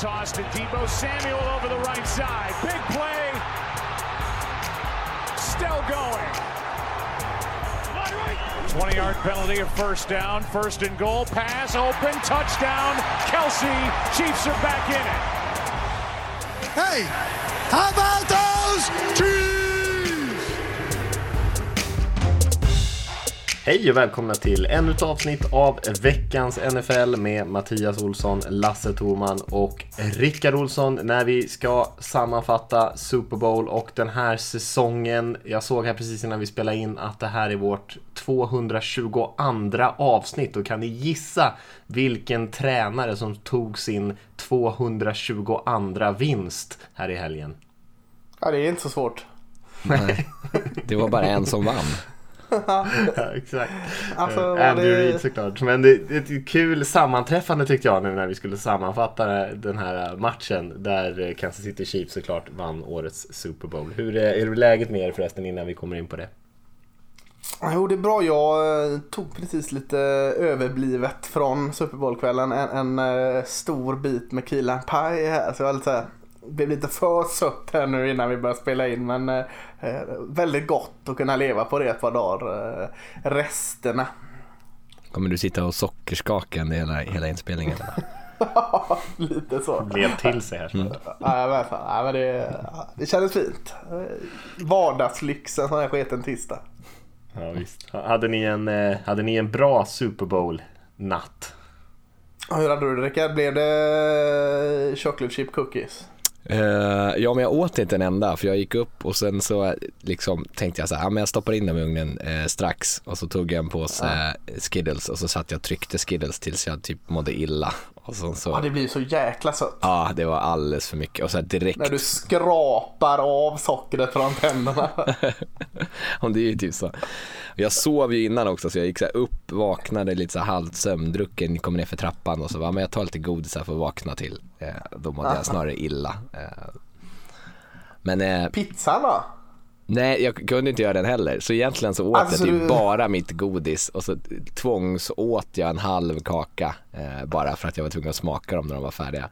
toss to Debo Samuel over the right side. Big play. Still going. 20 yard penalty, a first down, first and goal, pass, open, touchdown, Kelsey. Chiefs are back in it. Hey, how about those Chiefs? Hej och välkomna till ännu ett avsnitt av veckans NFL med Mattias Olsson, Lasse Thorman och Rickard Olsson när vi ska sammanfatta Super Bowl och den här säsongen. Jag såg här precis innan vi spelade in att det här är vårt 222 avsnitt och kan ni gissa vilken tränare som tog sin 222 vinst här i helgen? Ja, det är inte så svårt. Nej, det var bara en som vann. Ja, exakt. Alltså, uh, Andrew det... Reid såklart. Men det, det är ett kul sammanträffande tyckte jag nu när vi skulle sammanfatta den här matchen där Kansas City Chiefs såklart vann årets Super Bowl. Hur är, är läget med er förresten innan vi kommer in på det? Jo, det är bra. Jag eh, tog precis lite överblivet från Super Bowl-kvällen. En, en, eh, stor bit med Key Pie här. Så jag var lite så här, blev lite för sött här nu innan vi började spela in. Men eh, väldigt gott att kunna leva på det ett par dagar. Eh, resterna. Kommer du sitta och sockerskaka hela, hela inspelningen? Ja, lite så. Blev till sig här. Mm. Ja, men, men det, det kändes fint. Vardagslyxen sån här sketen tisdag. Ja, visst. Hade ni en, eh, hade ni en bra Super Bowl-natt? Hur hade du det Rickard? Blev det chocolate chip cookies? Uh, ja, men jag åt inte en enda för jag gick upp och sen så liksom tänkte jag så här, ja men jag stoppar in dem i ugnen uh, strax och så tog jag en påse uh, Skiddles och så satt jag och tryckte Skiddles tills jag typ mådde illa. Och så, så... Ja, det blir så jäkla sött. Ja, det var alldeles för mycket och så direkt. När du skrapar av sockret från tänderna. ja, det är ju typ så. Jag sov ju innan också så jag gick så upp, vaknade lite så halvt sömndrucken, kom ner för trappan och så var men jag tar lite godis här för att vakna till. Eh, då mådde jag snarare illa. Eh, men... Eh, Pizzan då? Nej, jag kunde inte göra den heller. Så egentligen så åt alltså, jag typ du... bara mitt godis och så tvångs åt jag en halv kaka eh, bara för att jag var tvungen att smaka dem när de var färdiga.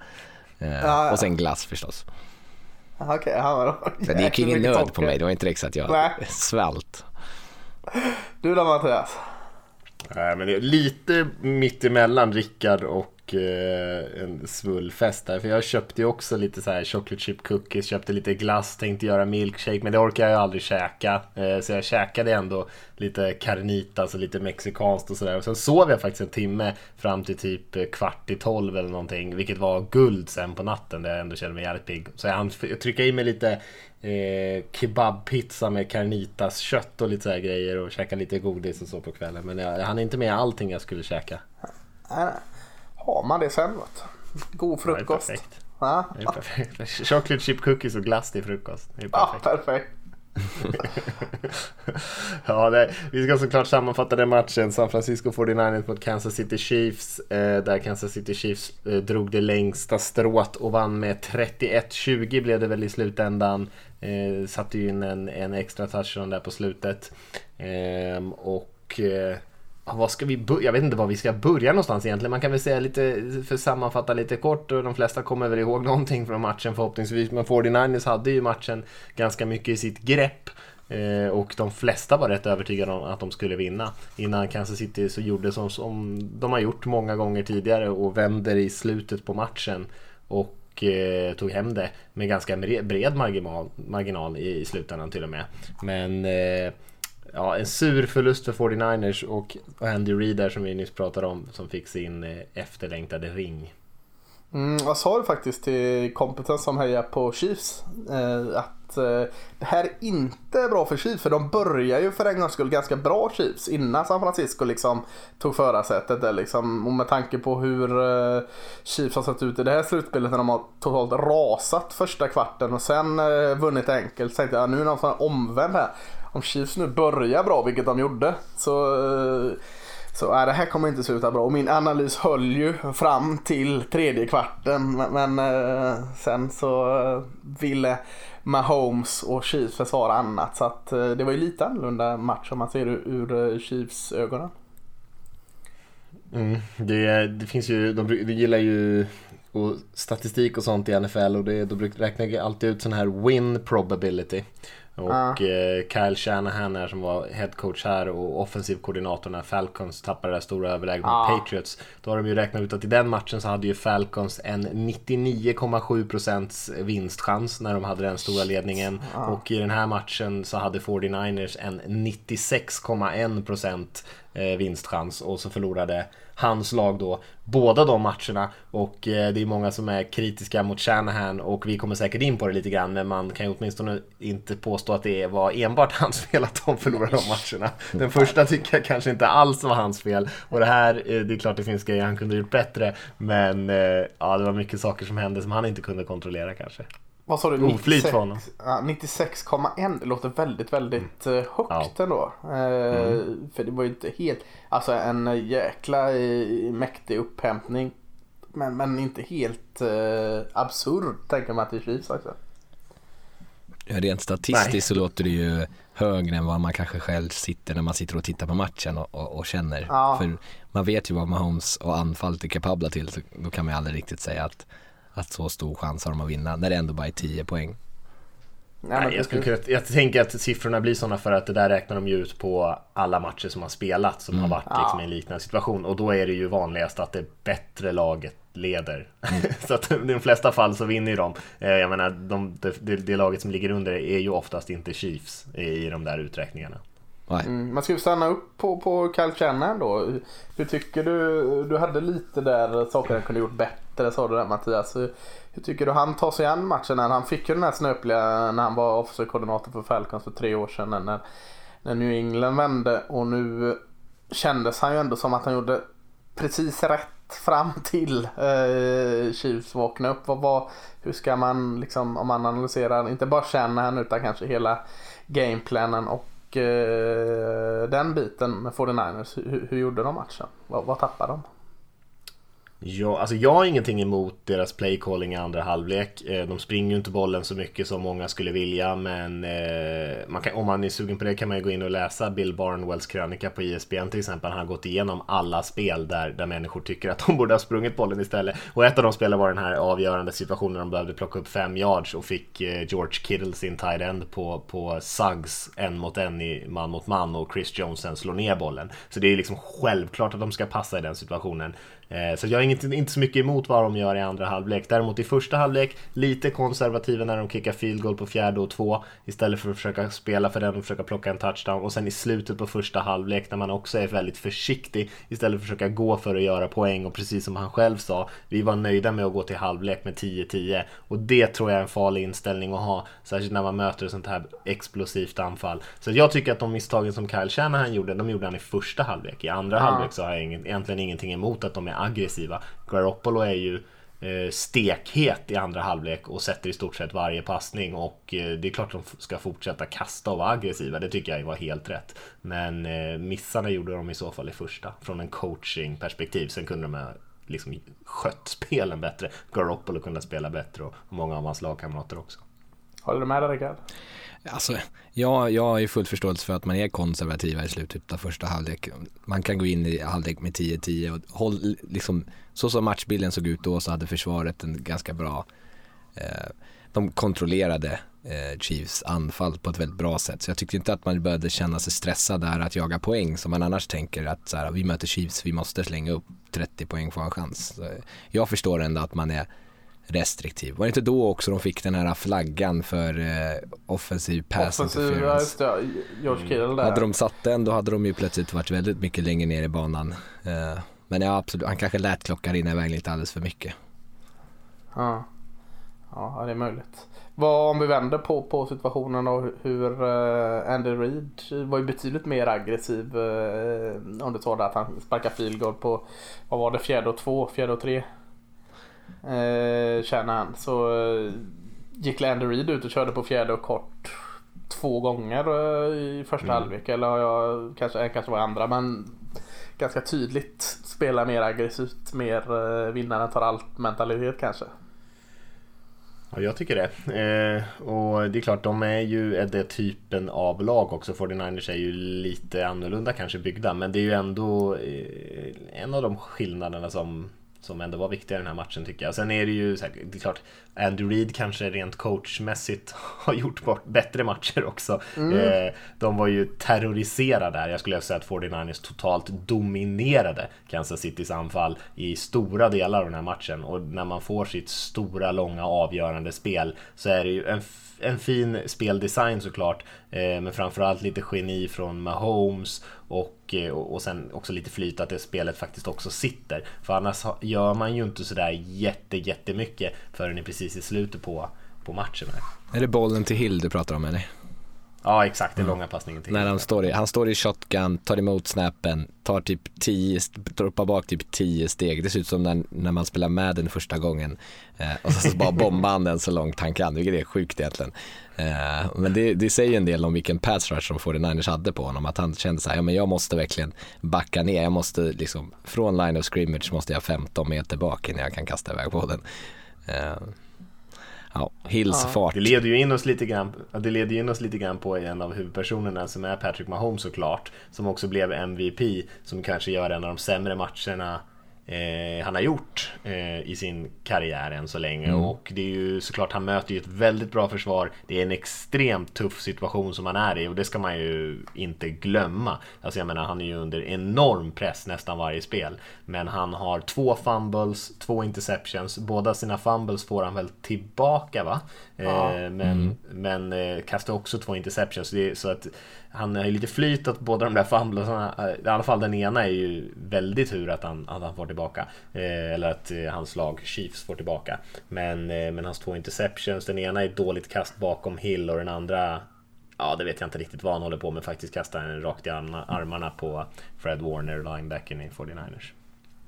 Eh, ah, och sen glass förstås. Okej, okay, ja, Det gick ingen nöd på mig, det var inte så att jag Nej. svält. Du då Mattias? Nej, men det är lite mittemellan Rickard och eh, en svullfest där. För jag köpte ju också lite så här chocolate chip cookies, köpte lite glass, tänkte göra milkshake. Men det orkar jag ju aldrig käka. Eh, så jag käkade ändå lite carnitas alltså och lite mexikanskt och sådär. Och sen sov jag faktiskt en timme fram till typ eh, kvart i tolv eller någonting. Vilket var guld sen på natten där jag ändå kände mig jävligt pigg. Så jag hann trycka i mig lite eh, kebabpizza med carnitas kött och lite sådär grejer och käka lite godis och så på kvällen. Men jag, jag hann inte med allting jag skulle käka ah, har man det sen. God frukost. Ja, det är perfekt. Chocolate chip cookies och glass till frukost. Det är perfekt. Ja, perfekt. ja, det, vi ska såklart sammanfatta den matchen. San Francisco 49ers mot Kansas City Chiefs. Eh, där Kansas City Chiefs eh, drog det längsta strået och vann med 31-20 blev det väl i slutändan. Eh, satte ju in en, en extra touchdown där på slutet. Eh, och eh, vad ska vi börja? Jag vet inte var vi ska börja någonstans egentligen. Man kan väl säga lite, för sammanfatta lite kort och de flesta kommer väl ihåg någonting från matchen förhoppningsvis. Men 49ers hade ju matchen ganska mycket i sitt grepp. Eh, och de flesta var rätt övertygade om att de skulle vinna. Innan Kansas City så gjorde som, som de har gjort många gånger tidigare och vänder i slutet på matchen. Och eh, tog hem det med ganska bred marginal, marginal i, i slutändan till och med. Men eh, ja, en sur förlust för 49ers och Andy Reid där som vi nyss pratade om som fick sin eh, efterlängtade ring. Mm, jag sa det faktiskt till kompetens som hejar på Chiefs eh, att eh, det här är inte bra för Chiefs för de börjar ju för en gångs skull ganska bra Chiefs innan San Francisco liksom tog förarsätet. Liksom, och med tanke på hur eh, Chiefs har sett ut i det här slutspelet när de har totalt rasat första kvarten och sen eh, vunnit enkelt. Så tänkte jag nu är det någon omvänd här om Chiefs nu börjar bra, vilket de gjorde, så, eh, så äh, det här kommer inte sluta bra. Och min analys höll ju fram till tredje kvarten. Men, men äh, sen så eh, ville Mahomes och Chiefs försvara annat. Så att, äh, det var ju lite annorlunda match om man ser ur, ur Chiefs ögonen. Mm, det, det finns ju, de, de gillar ju och statistik och sånt i NFL och det, då räknar jag alltid ut sån här win probability. Och ah. Kyle Shanahan är som var headcoach här och offensiv koordinator när Falcons tappade det där stora överläget mot ah. Patriots. Då har de ju räknat ut att i den matchen så hade ju Falcons en 99,7% vinstchans när de hade den stora ledningen. Ah. Och i den här matchen så hade 49ers en 96,1% eh, vinstchans och så förlorade hans lag då båda de matcherna och eh, det är många som är kritiska mot Shanahan och vi kommer säkert in på det lite grann men man kan ju åtminstone inte påstå att det var enbart hans fel att de förlorade de matcherna. Den första tycker jag kanske inte alls var hans fel och det här, eh, det är klart det finns grejer han kunde gjort bättre men eh, ja, det var mycket saker som hände som han inte kunde kontrollera kanske. Vad sa du? 96,1 96, det låter väldigt, väldigt mm. högt ja. ändå. Mm. För det var ju inte helt, alltså en jäkla mäktig upphämtning. Men, men inte helt eh, absurd tänker man till Chiefs också. Ja, rent statistiskt Nej. så låter det ju högre än vad man kanske själv sitter när man sitter och tittar på matchen och, och, och känner. Ja. För man vet ju vad Mahomes och anfallet är kapabla till så då kan man ju aldrig riktigt säga att att så stor chans har de att vinna när det ändå bara är 10 poäng. Nej, jag, skulle, jag tänker att siffrorna blir sådana för att det där räknar de ju ut på alla matcher som har spelat som mm. har varit liksom, i en liknande situation och då är det ju vanligast att det bättre laget leder. Mm. så att i de flesta fall så vinner ju de. Eh, jag menar, de, det, det, laget som ligger under är ju oftast inte Chiefs i de där uträkningarna. Mm, man ska ju stanna upp på, på Kyle Shanahan då. Hur tycker du? Du hade lite där saker han kunde gjort bättre sa du där Mattias. Hur, hur tycker du han tar sig an matchen? När han fick ju den här snöpliga när han var offensive koordinator för Falcons för tre år sedan. När, när New England vände och nu kändes han ju ändå som att han gjorde precis rätt fram till eh, Chiefs vakna upp. Vad, vad, hur ska man liksom om man analyserar inte bara känna han utan kanske hela gameplanen och och eh, den biten med 49ers, hur, hur gjorde de matchen? Vad, vad tappade de? Ja, alltså jag har ingenting emot deras playcalling i andra halvlek. Eh, de springer ju inte bollen så mycket som många skulle vilja, men eh, man kan, om man är sugen på det kan man ju gå in och läsa Bill Barnwells krönika på ISBN till exempel. Han har gått igenom alla spel där, där människor tycker att de borde ha sprungit bollen istället. Och ett av de spelen var den här avgörande situationen där de behövde plocka upp fem yards och fick eh, George Kittle sin tight end på, på Suggs en mot en i man mot man och Chris Jones sen slår ner bollen. Så det är liksom självklart att de ska passa i den situationen. Eh, så jag har inte, inte så mycket emot vad de gör i andra halvlek. Däremot i första halvlek, lite konservativa när de kickar field goal på fjärde och två. Istället för att försöka spela för den och försöka plocka en touchdown. Och sen i slutet på första halvlek när man också är väldigt försiktig. Istället för att försöka gå för att göra poäng. Och precis som han själv sa, vi var nöjda med att gå till halvlek med 10-10. Och det tror jag är en farlig inställning att ha. Särskilt när man möter ett sånt här explosivt anfall. Så jag tycker att de misstagen som Kyle Shanahan gjorde, de gjorde han i första halvlek. I andra ja. halvlek så har jag egentligen ingenting emot att de är aggressiva. Garoppolo är ju eh, stekhet i andra halvlek och sätter i stort sett varje passning och eh, det är klart de ska fortsätta kasta och vara aggressiva. Det tycker jag var helt rätt. Men eh, missarna gjorde de i så fall i första från en coachingperspektiv. Sen kunde de ha liksom skött spelen bättre. Garoppolo kunde spela bättre och många av hans lagkamrater också. Håller du med där Rickard? Alltså, jag, jag har ju full förståelse för att man är konservativa i slutet av första halvlek. Man kan gå in i halvlek med 10-10 och håll, liksom, så som matchbilden såg ut då så hade försvaret en ganska bra, eh, de kontrollerade eh, Chiefs anfall på ett väldigt bra sätt. Så jag tyckte inte att man började känna sig stressad där att jaga poäng som man annars tänker att så här, vi möter Chiefs, vi måste slänga upp 30 poäng för en chans. Så eh, jag förstår ändå att man är restriktiv. Var det inte då också de fick den här flaggan för eh, offensiv pass offensiv, interference? Ja. George Kittle där. Hade de satt den då hade de ju plötsligt varit väldigt mycket längre ner i banan. Eh, men ja, absolut, han kanske lät klockan rinna iväg lite alldeles för mycket. Ja, ja det är möjligt. Vad om vi vänder på, på situationen och hur uh, Andy Reid var ju betydligt mer aggressiv uh, om du tar det att han sparkar field goal på, vad var det, fjärde och två, fjärde och tre? Eh, känner han. Så eh, gick Landy Reed ut och körde på fjärde och kort två gånger eh, i första mm. halvlek. Eller jag kanske, kanske var andra men ganska tydligt spela mer aggressivt, mer eh, vinnaren tar allt mentalitet kanske. Ja, jag tycker det. Eh, och det är klart, de är ju är det typen av lag också. 49ers är ju lite annorlunda kanske byggda, men det är ju ändå eh, en av de skillnaderna som som ändå var viktiga i den här matchen tycker jag. Sen är det ju, det är klart, Andy Reid kanske rent coachmässigt har gjort bättre matcher också. Mm. Eh, de var ju terroriserade här. Jag skulle säga att 49ers totalt dominerade Kansas Citys anfall i stora delar av den här matchen. Och när man får sitt stora, långa, avgörande spel så är det ju en en fin speldesign såklart, eh, men framförallt lite geni från Mahomes Eh, och, och sen också lite flyt att det spelet faktiskt också sitter. För annars gör man ju inte sådär jätte, jättemycket förrän precis i slutet på, på matchen. Är det bollen till Hill du pratar om eller? Ja exakt, den långa passningen till. När han står, i, han står i shotgun, tar emot snappen, tar typ 10, droppar bak typ 10 steg. Det ser ut som när, när man spelar med den första gången. Eh, och så, så bara bombar han den så långt han kan, vilket är sjukt egentligen. Eh, men det, det säger en del om vilken pass rush som 49ers hade på honom. Att han kände så här, ja men jag måste verkligen backa ner. Jag måste liksom, från line of scrimmage måste jag 15 meter bak innan jag kan kasta iväg på den. Eh, ja, Hills ja. fart. Det leder ju in oss lite grann, det leder in oss lite grann på en av huvudpersonerna som är Patrick Mahomes såklart. Som också blev MVP, som kanske gör en av de sämre matcherna eh, han har gjort eh, i sin karriär än så länge. Mm. Och det är ju såklart, han möter ju ett väldigt bra försvar. Det är en extremt tuff situation som han är i och det ska man ju inte glömma. Alltså jag menar, han är ju under enorm press nästan varje spel. Men han har två fumbles, två interceptions. Båda sina fumbles får han väl tillbaka va? Ja. Eh, men, mm. men eh, kastar också två interceptions. så att han har ju lite flyt att båda de där famblasarna. Eh, i alla fall den ena är ju väldigt tur att han, att han får tillbaka. Eh, eller att eh, hans lag Chiefs får tillbaka. Men, eh, men hans två interceptions, den ena är ett dåligt kast bakom Hill och den andra Ja, det vet jag inte riktigt vad han håller på med. Faktiskt kastar han rakt i armarna på Fred Warner, linebacken i 49ers.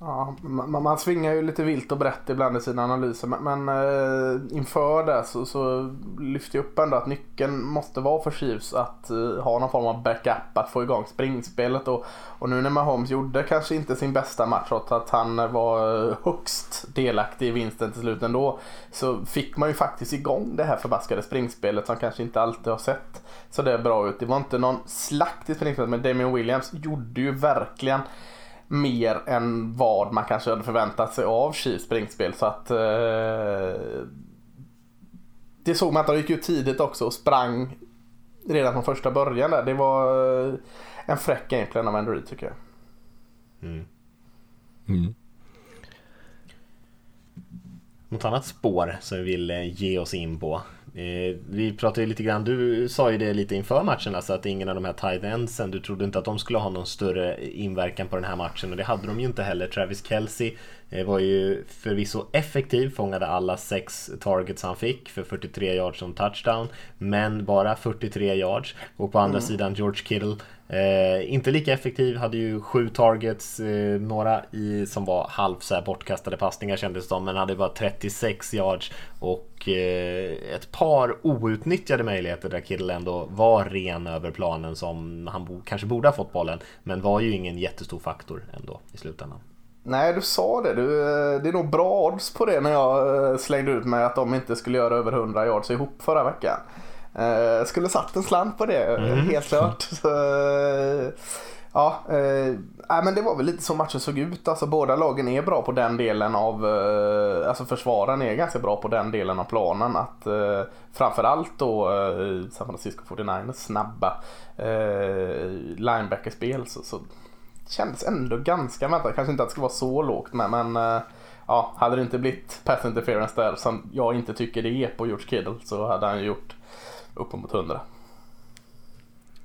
Ja, man, man svingar ju lite vilt och brett ibland i sina analyser men, men eh, inför det så, så lyfter jag upp ändå att nyckeln måste vara för Chiefs att eh, ha någon form av backup att få igång springspelet och, och nu när Mahomes gjorde kanske inte sin bästa match trots att han var eh, högst delaktig i vinsten till slut ändå så fick man ju faktiskt igång det här förbaskade springspelet som kanske inte alltid har sett så det är bra ut. Det var inte någon slakt i springspelet men Damien Williams gjorde ju verkligen mer än vad man kanske hade förväntat sig av Chiefs springspel. Så att eh, det såg man att de gick ut tidigt också och sprang redan från första början där. Det var eh, en fräck gameplay av Andrew tycker jag. Mm. Mm. Något annat spår som vi vill eh, ge oss in på Eh, vi pratade ju lite grann, du sa ju det lite inför matchen, alltså att ingen av de här tight endsen, du trodde inte att de skulle ha någon större inverkan på den här matchen och det hade de ju inte heller. Travis Kelce var ju förvisso effektiv, fångade alla sex targets han fick för 43 yards som touchdown, men bara 43 yards. Och på andra mm. sidan George Kittle Eh, inte lika effektiv, hade ju sju targets, eh, några i, som var halv så bortkastade passningar kändes det som, men hade bara 36 yards och eh, ett par outnyttjade möjligheter där Kittle ändå var ren över planen som han bo kanske borde ha fått bollen, men var ju ingen jättestor faktor ändå i slutändan. Nej, du sa det. Du, eh, det är nog bra odds på det när jag eh, slängde ut mig att de inte skulle göra över 100 yards ihop förra veckan. Uh, skulle satt en slant på det, mm. helt klart. Så, ja, uh, men det var väl lite så matchen såg ut. Alltså, båda lagen är bra på den delen av, alltså försvaren är ganska bra på den delen av planen. Att uh, framförallt då uh, San Francisco 49ers snabba uh, linebackerspel så, så kändes ändå ganska väntat. Kanske inte att det skulle vara så lågt med men eh, ja, hade det inte blivit pass interference där som jag inte tycker det är på George Kittle så hade han gjort uppemot 100.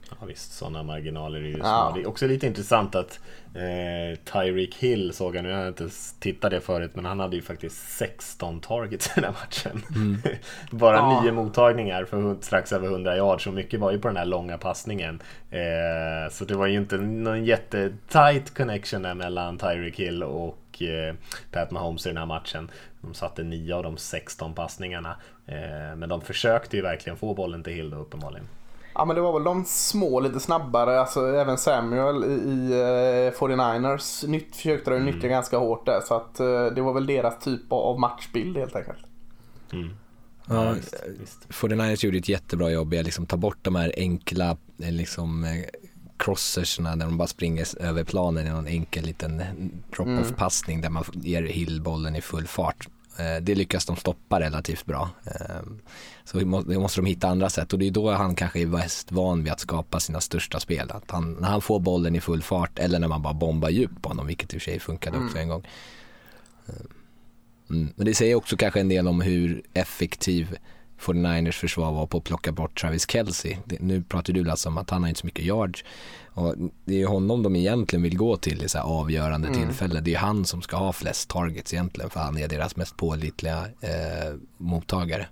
Ja visst, sådana marginaler är ju ja. Det är också lite intressant att eh, Tyreek Hill såg jag nu, jag har inte tittat det förut, men han hade ju faktiskt 16 targets i den här matchen. Mm. Bara ja. nio mottagningar för strax över 100 yards, så mycket var ju på den här långa passningen. Eh, så det var ju inte någon jättetight connection där mellan Tyreek Hill och eh, Pat Mahomes i den här matchen. De satte 9 av de 16 passningarna. Eh, men de försökte ju verkligen få bollen till Hill då uppenbarligen. Ja men det var väl de små lite snabbare, alltså även Samuel i, i 49ers eh, nytt, försökte de nyttja mm. ganska hårt där så att eh, det var väl deras typ av matchbild helt enkelt. Mm. Ja, visst, visst. 49ers gjorde ett jättebra jobb i att liksom ta bort de här enkla liksom, crosserserna där de bara springer över planen i någon enkel liten drop-off mm. passning där man ger Hill bollen i full fart. Eh, det lyckas de stoppa relativt bra. Eh, så då måste de hitta andra sätt och det är då han kanske är mest van vid att skapa sina största spel. Att han, när han får bollen i full fart eller när man bara bombar djupt på honom, vilket i och för sig funkade också mm. en gång. Eh, mm. Men det säger också kanske en del om hur effektiv 49ers försvar var på att plocka bort Travis Kelce. nu pratar du Lasse om att han har inte så mycket yards. Och det är honom de egentligen vill gå till i så avgörande mm. tillfällen. Det är han som ska ha flest targets egentligen för han är deras mest pålitliga eh, mottagare.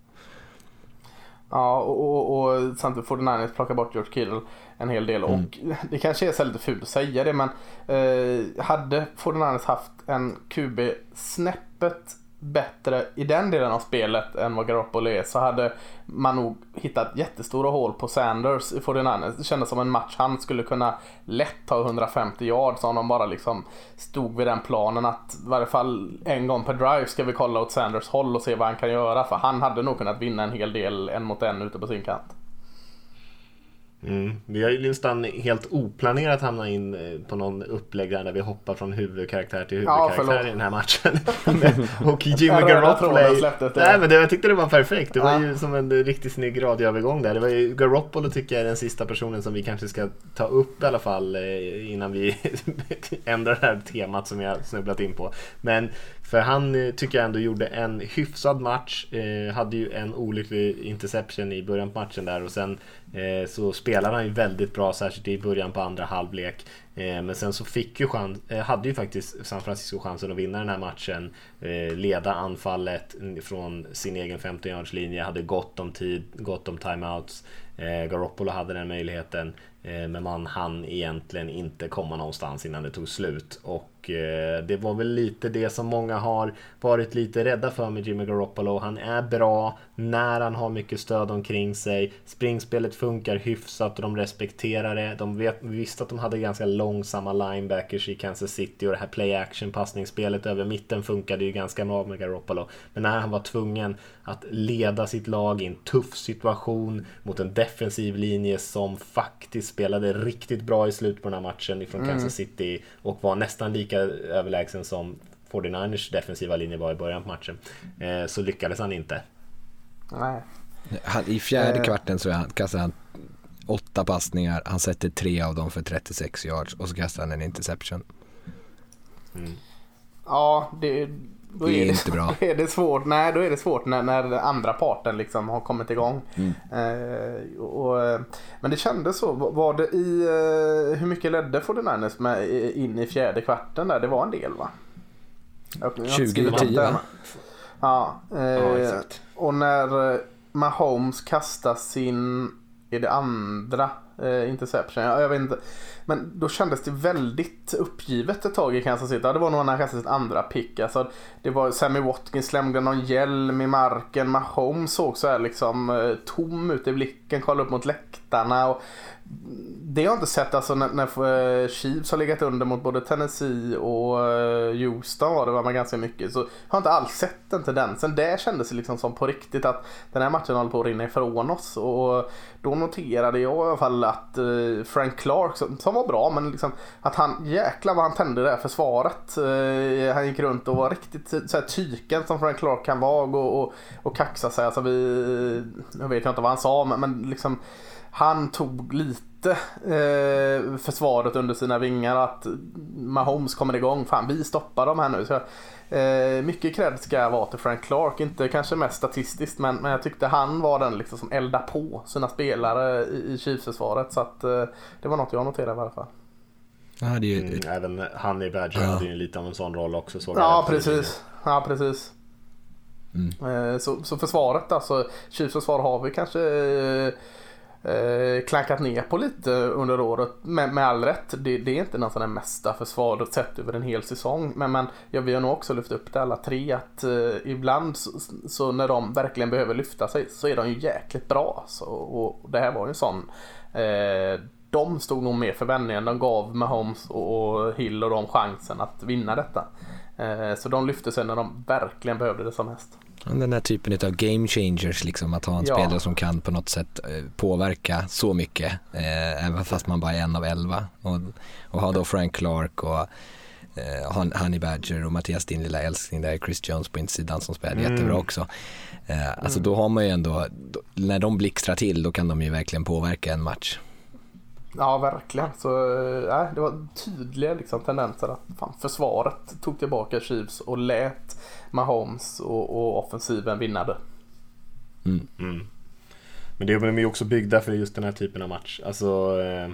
Ja, och, och, och samtidigt 49ers plocka bort George Kittle en hel del. Mm. Och det kanske är så lite fult att säga det men eh, hade 49ers haft en QB snäppet bättre i den delen av spelet än vad Garoppolo är så hade man nog hittat jättestora hål på Sanders i 49 Det kändes som en match han skulle kunna lätt ta 150 yards om de bara liksom stod vid den planen att i varje fall en gång per drive ska vi kolla åt Sanders håll och se vad han kan göra för han hade nog kunnat vinna en hel del en mot en ute på sin kant. Mm. Vi har ju nästan helt oplanerat hamnat in eh, på någon upplägg där vi hoppar från huvudkaraktär till huvudkaraktär ja, i den här matchen. och Jimmy Garoppolo. Nej men det, jag tyckte det var perfekt. Det var ju som en riktigt snygg radioövergång där. Det var ju Garoppolo tycker jag är den sista personen som vi kanske ska ta upp i alla fall eh, innan vi ändrar det här temat som jag snubblat in på. Men för han eh, tycker jag ändå gjorde en hyfsad match. Eh, hade ju en olycklig interception i början på matchen där och sen Eh, så spelade han ju väldigt bra, särskilt i början på andra halvlek. Eh, men sen så fick ju chans, eh, hade ju faktiskt San Francisco chansen att vinna den här matchen. Leda anfallet från sin egen 15 yards linje, hade gott om tid, gott om timeouts. Garoppolo hade den möjligheten. Men man hann egentligen inte komma någonstans innan det tog slut. Och Eh, det var väl lite det som många har varit lite rädda för med Jimmy Garoppolo. Han är bra när han har mycket stöd omkring sig. Springspelet funkar hyfsat och de respekterar det. De vet, visste att de hade ganska långsamma linebackers i Kansas City och det här play action passningsspelet över mitten funkade ju ganska bra med Garoppolo. Men när han var tvungen att leda sitt lag i en tuff situation mot en defensiv linje som faktiskt spelade riktigt bra i slutet på den här matchen ifrån mm. Kansas City och var nästan lika överlägsen som 49ers defensiva linje var i början på matchen. Eh, så lyckades han inte. Nej. Han, I fjärde eh. kvarten så han, kastar han åtta passningar, han sätter tre av dem för 36 yards och så kastar han en interception. Mm. Ja, det, då det är, är inte bra. Då är det svårt, nej, då är det svårt när, när den andra parten liksom har kommit igång. Mm. Eh, och, men det kändes så. Var det i, eh, hur mycket ledde 49ers med in i fjärde kvarten där? Det var en del va? 20-10 va? Ja, eh, ja och när Mahomes kastar sin, är det andra eh, interception? Jag, jag vet inte. Men då kändes det väldigt uppgivet ett tag i Kansas City. det var nog när han kastade sitt andra pick. Alltså, det var Sammy Watkins slängde någon hjälm i marken. Mahomes såg så här liksom eh, tom ut i blicken, kollade upp mot läktarna. Och det har jag inte sett alltså när, när eh, Chiefs har legat under mot både Tennessee och eh, Houston var det var man ganska mycket. Så jag har inte alls sett den tendensen. Det kändes det liksom som på riktigt att den här matchen håller på att rinna ifrån oss. Och då noterade jag i alla fall att eh, Frank Clark, som var bra, men liksom att han jäklar vad han tände det här försvaret. Eh, han gick runt och var riktigt så här tyken som Frank Clark kan vara och, och, och kaxa sig. Alltså vi, jag vet inte vad han sa men, men liksom han tog lite eh, försvaret under sina vingar. Att Mahomes kommer igång. Fan, vi stoppar dem här nu. Så, eh, mycket cred ska vara till Frank Clark. Inte kanske mest statistiskt, men, men jag tyckte han var den liksom som eldade på sina spelare i, i Chiefs-försvaret. Så att, eh, det var något jag noterade i alla fall. Ja, ju... mm, även Honey Badger ja. hade ju lite av en sån roll också. Såg ja, precis. ja, precis. Mm. Så, så försvaret alltså, Chiefs försvar har vi kanske eh, klankat ner på lite under året. Med, med all rätt. Det, det är inte någon sån mesta försvar sett över en hel säsong. Men, men ja, vi har nog också lyft upp det alla tre att eh, ibland så, så, när de verkligen behöver lyfta sig så är de ju jäkligt bra. Så, och det här var ju en sån. Eh, de stod nog mer för vändningen. De gav Mahomes och, och Hill och de chansen att vinna detta. Eh, så de lyfte sig när de verkligen behövde det som mest. Den där typen av game changers, liksom att ha en ja. spelare som kan på något sätt eh, påverka så mycket, eh, även fast man bara är en av elva. Och, och ha då Frank Clark och eh, Honey Badger och Mattias din lilla älskling där, Chris Jones på insidan som spelar mm. jättebra också. Eh, alltså då har man ju ändå, då, när de blixtrar till då kan de ju verkligen påverka en match. Ja, verkligen. Så, äh, det var tydliga liksom, tendenser att fan, försvaret tog tillbaka Chiefs och lät Mahomes och, och offensiven vinna. Mm. Mm. Men det är ju också byggda för just den här typen av match. Alltså eh,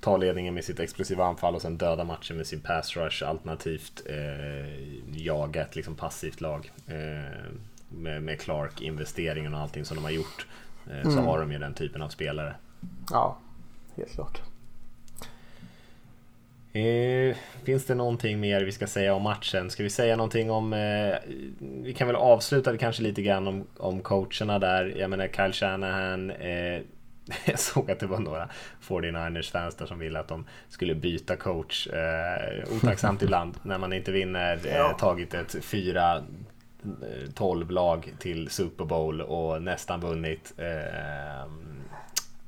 ta ledningen med sitt explosiva anfall och sen döda matchen med sin pass rush alternativt eh, jaga ett liksom passivt lag. Eh, med, med Clark, investeringen och allting som de har gjort. Eh, mm. Så har de ju den typen av spelare. Ja, helt klart. Eh, finns det någonting mer vi ska säga om matchen? Ska vi säga någonting om... Eh, vi kan väl avsluta det kanske lite grann om, om coacherna där. Jag menar Kyle Shanahan. Eh, jag såg att det var några 49ers fans där som ville att de skulle byta coach. Eh, otacksamt ibland när man inte vinner. Eh, tagit ett 4 12 lag till Super Bowl och nästan vunnit. Eh,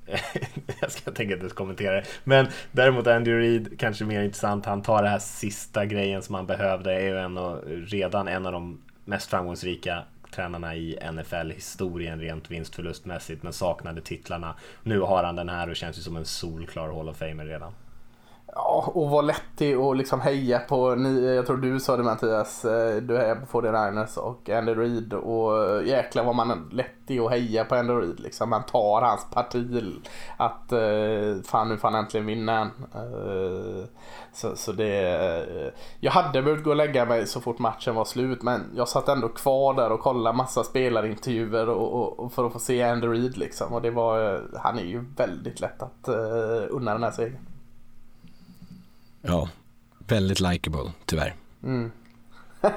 jag ska tänka inte kommentera det. Men däremot Andy Reid kanske mer intressant. Han tar det här sista grejen som han behövde. Är ju en och, redan en av de mest framgångsrika tränarna i NFL-historien rent vinstförlustmässigt men saknade titlarna. Nu har han den här och känns ju som en solklar Hall of Famer redan. Ja, och vara lättig och liksom heja på, jag tror du sa det Mattias, eh, du hejar på 49ers och Andy Reid och eh, jäklar vad man är lättig och heja på Andy Reid liksom. Man tar hans parti att eh, fan nu får han äntligen vinna så, så det, jag hade behövt gå och lägga mig så fort matchen var slut men jag satt ändå kvar där och kollade massa spelarintervjuer och, och, och för att få se Andy Reid liksom. Och det var, han är ju väldigt lätt att unna den här segern. Ja, väldigt likable tyvärr. Mm.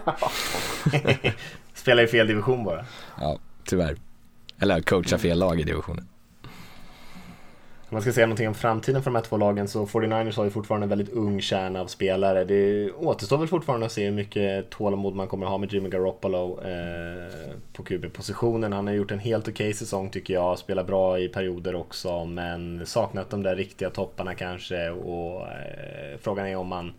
Spelar i fel division bara. Ja, tyvärr. Eller coachar fel lag i divisionen. Om man ska säga någonting om framtiden för de här två lagen så 49ers har ju fortfarande en väldigt ung kärna av spelare. Det återstår väl fortfarande att se hur mycket tålamod man kommer ha med Jimmy Garoppolo eh, på QB-positionen. Han har gjort en helt okej okay säsong tycker jag, spelar bra i perioder också men saknat de där riktiga topparna kanske och eh, frågan är om man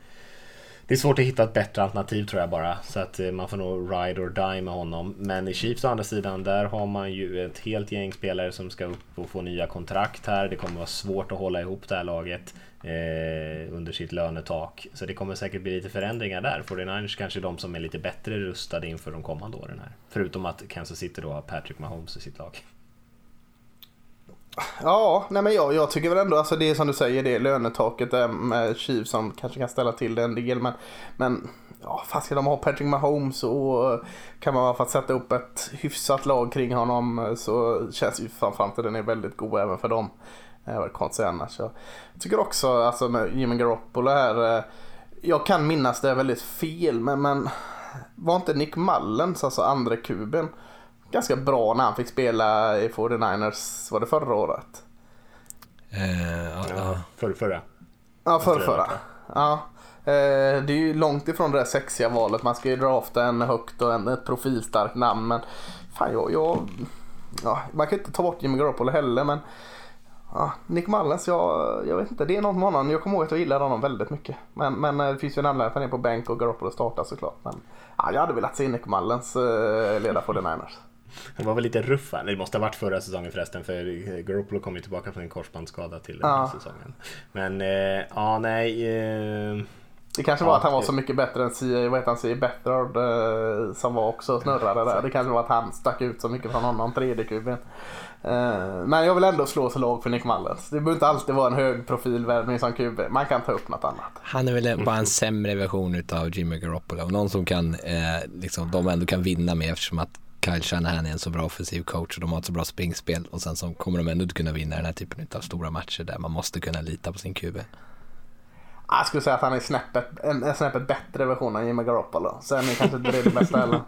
det är svårt att hitta ett bättre alternativ tror jag bara. Så att eh, man får nog ride or die med honom. Men i Chiefs å andra sidan, där har man ju ett helt gäng spelare som ska upp och få nya kontrakt här. Det kommer vara svårt att hålla ihop det här laget eh, under sitt lönetak. Så det kommer säkert bli lite förändringar där. 49ers kanske är de som är lite bättre rustade inför de kommande åren här. Förutom att Kansas City då har Patrick Mahomes i sitt lag. Ja, nej men jag, jag tycker väl ändå, alltså det är som du säger, det är lönetaket där med Chief som kanske kan ställa till det en del. Men, men ja, fast ska de ha Patrick Mahomes och eh, kan man i alla fall sätta upp ett hyfsat lag kring honom eh, så känns ju framförallt att den är väldigt god även för dem. Det var konstigt annars. Jag tycker också, alltså med Jimmy Garoppolo här, jag kan minnas det väldigt fel, men, men var inte Nick Mallens, alltså andra kuben, ganska bra när han fick spela i 49ers, var det förra året? Eh, ja, ja. För, förra. Ja, förra, förra. Ja. Eh, det är ju långt ifrån det där sexiga valet. Man ska ju drafta en högt och en, ett profilstarkt namn. Men fan, jag, jag ja, man kan inte ta bort Jimmy Garoppolo heller. Men ja, Nick Mullens, jag, jag vet inte. Det är något med honom. Jag kommer ihåg att jag gillade honom väldigt mycket. Men, men eh, det finns ju en anledning att han är på bänk och Garoppolo startar såklart. Men ja, jag hade velat se Nick Mullens eh, leda 49ers. Han var väl lite ruff Det måste ha varit förra säsongen förresten för Garoppolo kom ju tillbaka från en korsbandsskada till den här säsongen. Men eh, ja, nej. Eh, det kanske var ja, att han var så mycket bättre än C, vad heter han, C. Bettard eh, som var också snurrade där. Det kanske var att han stack ut så mycket från honom, 3D-kuben. Eh, men jag vill ändå slå slag för Nick Mullens. Det behöver inte alltid vara en hög profilvärvning som QB. Man kan ta upp något annat. Han är väl bara en sämre version av Jimmy Garoppolo. Någon som kan, eh, liksom, de ändå kan vinna med eftersom att Kyle Shanahan är en så bra offensiv coach och de har ett så bra springspel och sen så kommer de ändå inte kunna vinna den här typen av stora matcher där man måste kunna lita på sin QB. Jag skulle säga att han är snäppet, en, en snäppet bättre version av Jimmy Garoppolo. Sen är kanske inte det det bästa heller.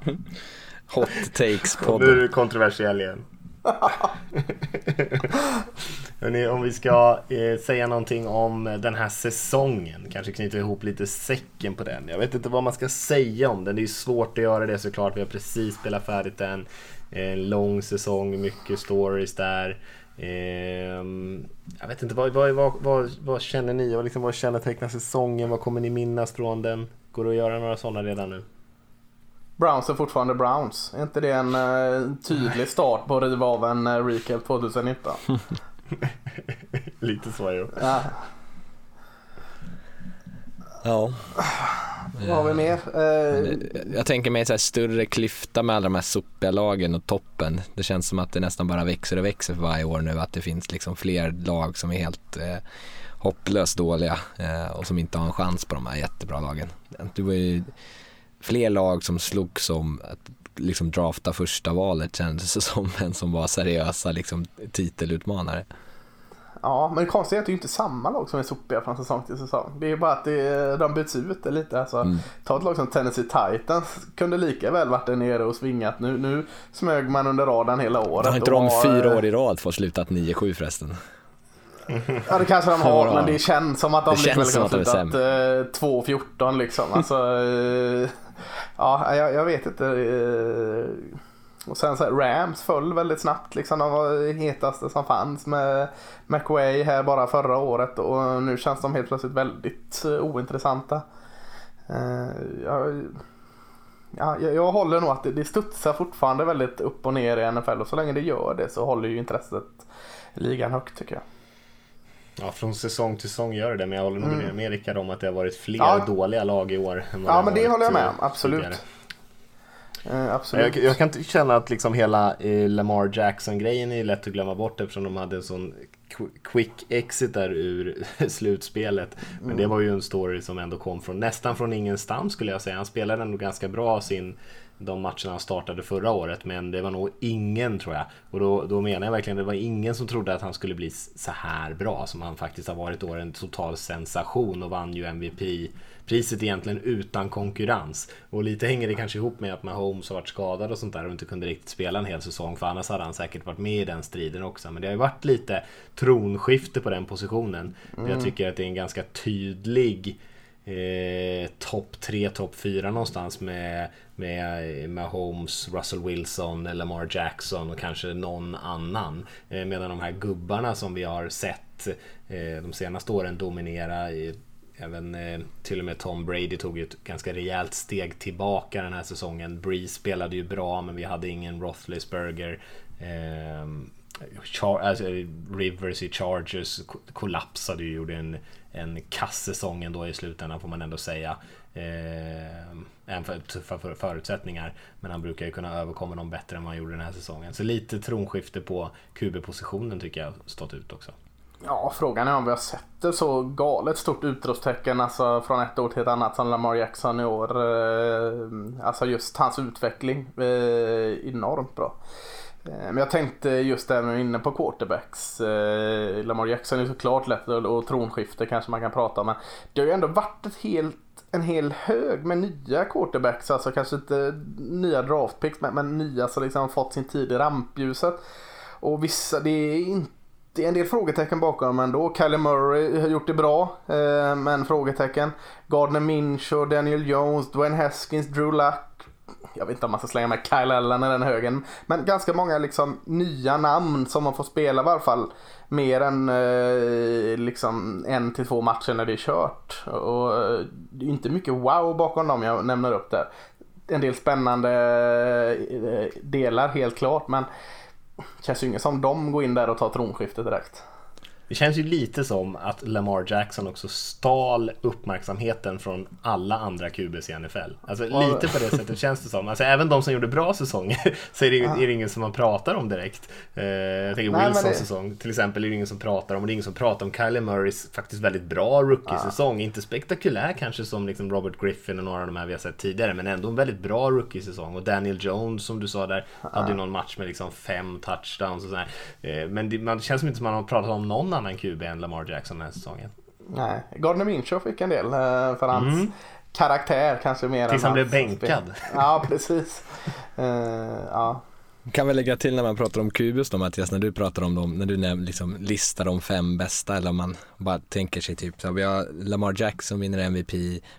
Hot takes på Nu är du kontroversiell igen. Hörrni, om vi ska eh, säga någonting om eh, den här säsongen, kanske knyta ihop lite säcken på den. Jag vet inte vad man ska säga om den, det är svårt att göra det såklart. Vi har precis spelat färdigt den. En lång säsong, mycket stories där. Eh, jag vet inte, vad, vad, vad, vad, vad känner ni? Vad, liksom, vad kännetecknar säsongen? Vad kommer ni minnas från den? Går det att göra några sådana redan nu? Browns är fortfarande Browns. Är inte det en uh, tydlig start på att riva av en uh, recap 2019? Lite så ju. Ja. Ja. Vad har vi mer? Uh, jag tänker mig en större klyfta med alla de här sopiga lagen och toppen. Det känns som att det nästan bara växer och växer för varje år nu. Att det finns liksom fler lag som är helt eh, hopplöst dåliga och som inte har en chans på de här jättebra lagen. Det var ju fler lag som slogs om att liksom drafta första valet kändes det som, en som var seriösa liksom, titelutmanare. Ja, men det konstiga är att det är inte samma lag som är sopiga från säsong till säsong. Det är bara att det, de byts ut lite. Alltså, mm. Ta ett lag som Tennessee Titans kunde lika väl varit där nere och svingat. Nu, nu smög man under radarn hela året. Har inte de fyra år i rad fått slutat 9-7 förresten? Ja det kanske de har, men det känns som att de det liksom slutat eh, 2-14 liksom. Alltså, eh, ja, jag, jag, vet inte. Eh, och sen så här, Rams föll väldigt snabbt liksom. De var hetaste som fanns med McWay här bara förra året och nu känns de helt plötsligt väldigt eh, ointressanta. Eh, jag, ja, jag håller nog att det, det studsar fortfarande väldigt upp och ner i NFL och så länge det gör det så håller ju intresset ligan högt tycker jag. Ja, från säsong till säsong gör det det, men jag håller nog mm. med Rickard om att det har varit fler ja. dåliga lag i år. ja, men det håller jag med om, absolut. Eh, absolut. Jag, jag, kan inte känna att liksom hela eh, Lamar Jackson-grejen är lätt att glömma bort eftersom de hade en sån quick exit där ur slutspelet. Men mm. det var ju en story som ändå kom från nästan från ingenstans skulle jag säga. Han spelade ändå ganska bra sin de matcherna han startade förra året. Men det var nog ingen tror jag. Och då, då menar jag verkligen det var ingen som trodde att han skulle bli så här bra som han faktiskt har varit. Då en total sensation och vann ju MVP priset egentligen utan konkurrens. Och lite hänger det kanske ihop med att Mahomes har varit skadad och sånt där och inte kunde riktigt spela en hel säsong. För annars hade han säkert varit med i den striden också. Men det har ju varit lite tronskifte på den positionen. Mm. Jag tycker att det är en ganska tydlig eh, topp 3, topp 4 någonstans med, med Mahomes, Russell Wilson, Lamar Jackson och kanske någon annan. Eh, medan de här gubbarna som vi har sett eh, de senaste åren dominera i Även eh, till och med Tom Brady tog ett ganska rejält steg tillbaka den här säsongen. Breeze spelade ju bra men vi hade ingen Roethlisberger. Eh, Char alltså, Rivers i Chargers kollapsade ju, gjorde en, en kassäsong ändå i slutändan får man ändå säga. Eh, även för tuffa förutsättningar. Men han brukar ju kunna överkomma dem bättre än vad han gjorde den här säsongen. Så lite tronskifte på QB-positionen tycker jag stått ut också. Ja, frågan är om vi har sett ett så galet stort utropstecken alltså från ett år till ett annat som Lamar Jackson i år. Eh, alltså just hans utveckling. Eh, enormt bra. Eh, men jag tänkte just det när inne på quarterbacks. Eh, Lamar Jackson är såklart lätt och tronskifte kanske man kan prata om. Men det har ju ändå varit ett helt, en hel hög med nya quarterbacks. Alltså kanske inte nya draftpicks men, men nya som liksom fått sin tid i rampljuset. Och vissa, det är inte det är en del frågetecken bakom ändå. Kylie Murray har gjort det bra, eh, men frågetecken. Gardner och Daniel Jones, Dwayne Haskins, Drew Luck. Jag vet inte om man ska slänga med Kyle Allen i den högen. Men ganska många liksom nya namn som man får spela i varje fall. Mer än eh, liksom en till två matcher när det är kört. Och eh, det är inte mycket wow bakom dem jag nämner upp där. En del spännande eh, delar helt klart men känns ju inget som de går in där och tar tronskiftet direkt. Det känns ju lite som att Lamar Jackson också stal uppmärksamheten från alla andra QBs i NFL. Alltså lite på det sättet känns det som. Alltså även de som gjorde bra säsonger så är det, är det ingen som man pratar om direkt. Eh, jag tänker Nej, Wilsons det... säsong till exempel är det ingen som pratar om. Och det är ingen som pratar om Kylie Murrays faktiskt väldigt bra rookie-säsong. Ja. Inte spektakulär kanske som liksom Robert Griffin och några av de här vi har sett tidigare. Men ändå en väldigt bra rookie-säsong. Och Daniel Jones som du sa där hade ju någon match med liksom fem touchdowns och sådär. Eh, men det, man, det känns som inte som man har pratat om någon annan QB än Lamar Jackson den här säsongen. Nej, Gardner Minshew fick en del eh, för hans mm. karaktär kanske mer Tills han blev bänkad. Ja, precis. Uh, ja. Kan väl lägga till när man pratar om Kubus då Mattias, när du pratar om dem, när du liksom listar de fem bästa eller om man bara tänker sig typ så vi har Lamar Jackson vinner MVP,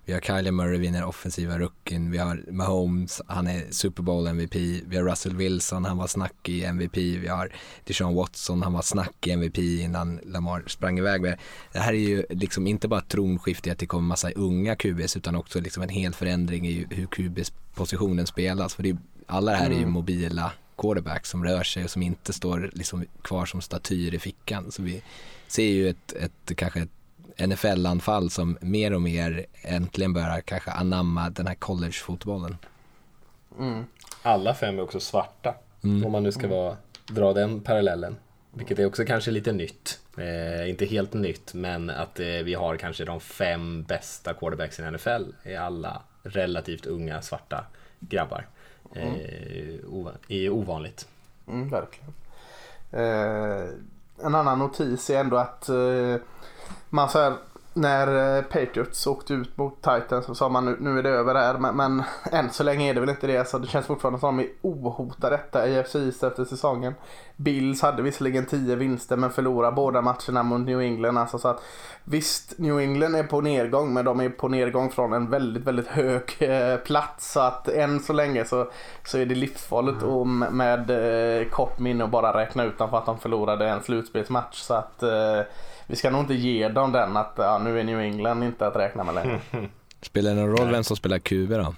vi har Kylie Murray vinner offensiva rookien, vi har Mahomes, han är Super Bowl MVP, vi har Russell Wilson, han var snackig MVP, vi har Deshaun Watson, han var snackig MVP innan Lamar sprang iväg med. Det här är ju liksom inte bara tronskifte att det kommer massa unga QBs utan också liksom en hel förändring i hur QBs positionen spelas. För det är, alla det här är ju mm. mobila quarterback som rör sig och som inte står liksom kvar som statyr i fickan. Så vi ser ju ett, ett kanske ett NFL-anfall som mer och mer äntligen börjar kanske anamma den här collegefotbollen. Mm. Alla fem är också svarta, mm. om man nu ska vara, dra den parallellen. Vilket är också kanske lite nytt. Eh, inte helt nytt, men att eh, vi har kanske de fem bästa quarterbacks i NFL är alla relativt unga svarta grabbar mm. är ovanligt. Mm, verkligen. Eh, en annan notis är ändå att eh, man så här, när eh, Patriots åkte ut mot Titans så sa man nu, nu är det över här. Men, men än så länge är det väl inte det. Så det känns fortfarande som att de är ohotade detta i AFC efter säsongen. Bills hade visserligen 10 vinster men förlorade båda matcherna mot New England. Alltså så att, visst, New England är på nedgång men de är på nedgång från en väldigt, väldigt hög eh, plats. Så att än så länge så, så är det livsfarligt mm. och med, med eh, kort minne och bara räkna ut dem för att de förlorade en slutspelsmatch. Så att eh, vi ska nog inte ge dem den att ja, nu är New England inte att räkna med längre. Spelar det någon roll vem som spelar QB då?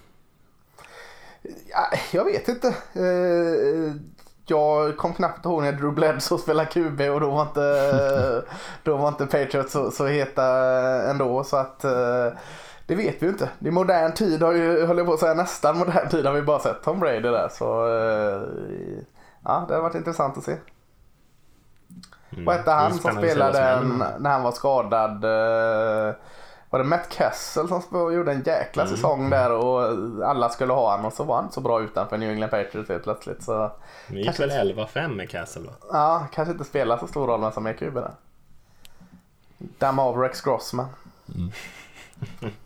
Ja, jag vet inte. Eh, jag kom knappt ihåg när Drew Bledsoe spelade QB och då var inte, då var inte Patriots så, så heta ändå. Så att eh, det vet vi ju inte. I modern tid har ju, höll jag på att säga nästan modern tid har vi bara sett Tom Brady där. Så eh, ja, det har varit intressant att se. Mm. Vad hette han som spelade när han var skadad? Eh, var det Matt Kessel som gjorde en jäkla mm. säsong där och alla skulle ha honom och så var han inte så bra utanför New England Patriots helt plötsligt. Så det gick väl 11-5 med Kessel va? Ja, kanske inte spelar så stor roll men som är QB där. Damn av Rex Grossman. Mm.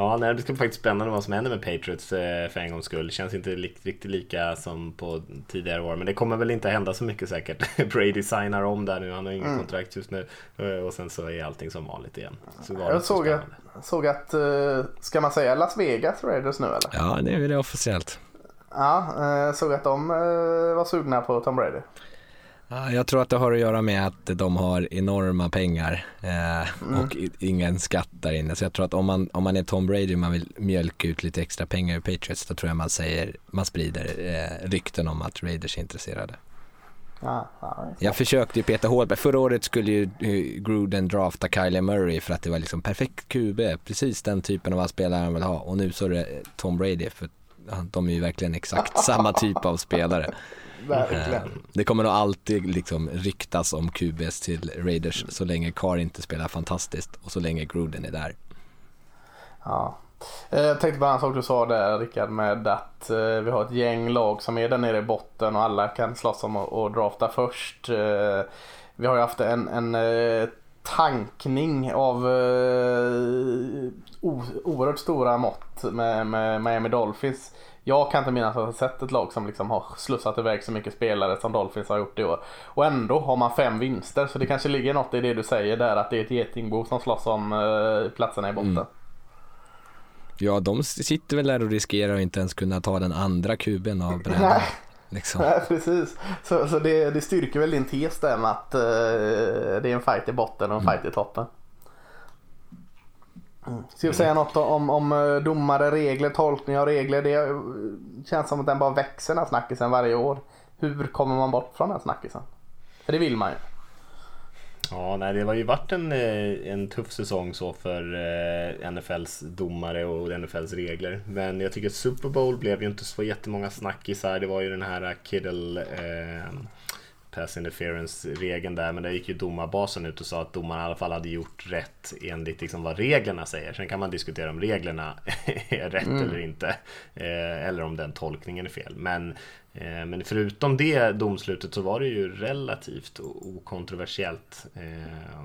Ja, nej, det ska bli faktiskt spännande vad som händer med Patriots eh, för en gångs skull. Det känns inte riktigt lika som på tidigare år, men det kommer väl inte hända så mycket säkert. Brady signar om där nu, han har inget mm. kontrakt just nu eh, och sen så är allting som vanligt igen. Så jag såg att, såg att, eh, ska man säga Las Vegas Raiders nu eller? Ja, det är det officiellt. Ja, jag såg att de var sugna på Tom Brady. Jag tror att det har att göra med att de har enorma pengar eh, mm. och ingen skatt där inne. Så jag tror att om man, om man är Tom Brady och man vill mjölka ut lite extra pengar i Patriots då tror jag man säger, man sprider eh, rykten om att Raiders är intresserade. Ja, ja, jag försökte ju peta hål, förra året skulle ju eh, Gruden drafta Kylie Murray för att det var liksom perfekt QB, precis den typen av spelare han vill ha och nu så är det Tom Brady för de är ju verkligen exakt samma typ av spelare. Verkligen. Eh, det kommer nog alltid liksom ryktas om QBs till Raiders så länge Carr inte spelar fantastiskt och så länge Gruden är där. Ja. Eh, jag tänkte på en sak du sa där Rickard med att eh, vi har ett gäng lag som är där nere i botten och alla kan slåss om att drafta först. Vi har ju haft en, en tankning av oerhört stora mått med, med Miami Dolphins jag kan inte minnas att jag sett ett lag som liksom har slussat iväg så mycket spelare som Dolphins har gjort i år. Och ändå har man fem vinster så det kanske ligger något i det du säger där att det är ett getingbo som slåss om uh, platserna i botten. Mm. Ja, de sitter väl där och riskerar att inte ens kunna ta den andra kuben av brädan. Liksom. Nej, precis. Så, så det, det styrker väl din tes där med att uh, det är en fight i botten och en mm. fight i toppen. Mm. Ska vi säga något om, om eh, domare, regler, tolkning av regler? Det känns som att den bara växer den här snackisen varje år. Hur kommer man bort från den snackisen? För det vill man ju. Ja, nej, det har ju varit en, eh, en tuff säsong så för eh, NFLs domare och NFLs regler. Men jag tycker Super Bowl blev ju inte så jättemånga snackisar. Det var ju den här Kiddle eh, pass interference-regeln där, men där gick ju domarbasen ut och sa att domaren i alla fall hade gjort rätt enligt liksom vad reglerna säger. Sen kan man diskutera om reglerna är rätt mm. eller inte, eh, eller om den tolkningen är fel. Men, eh, men förutom det domslutet så var det ju relativt okontroversiellt. Eh,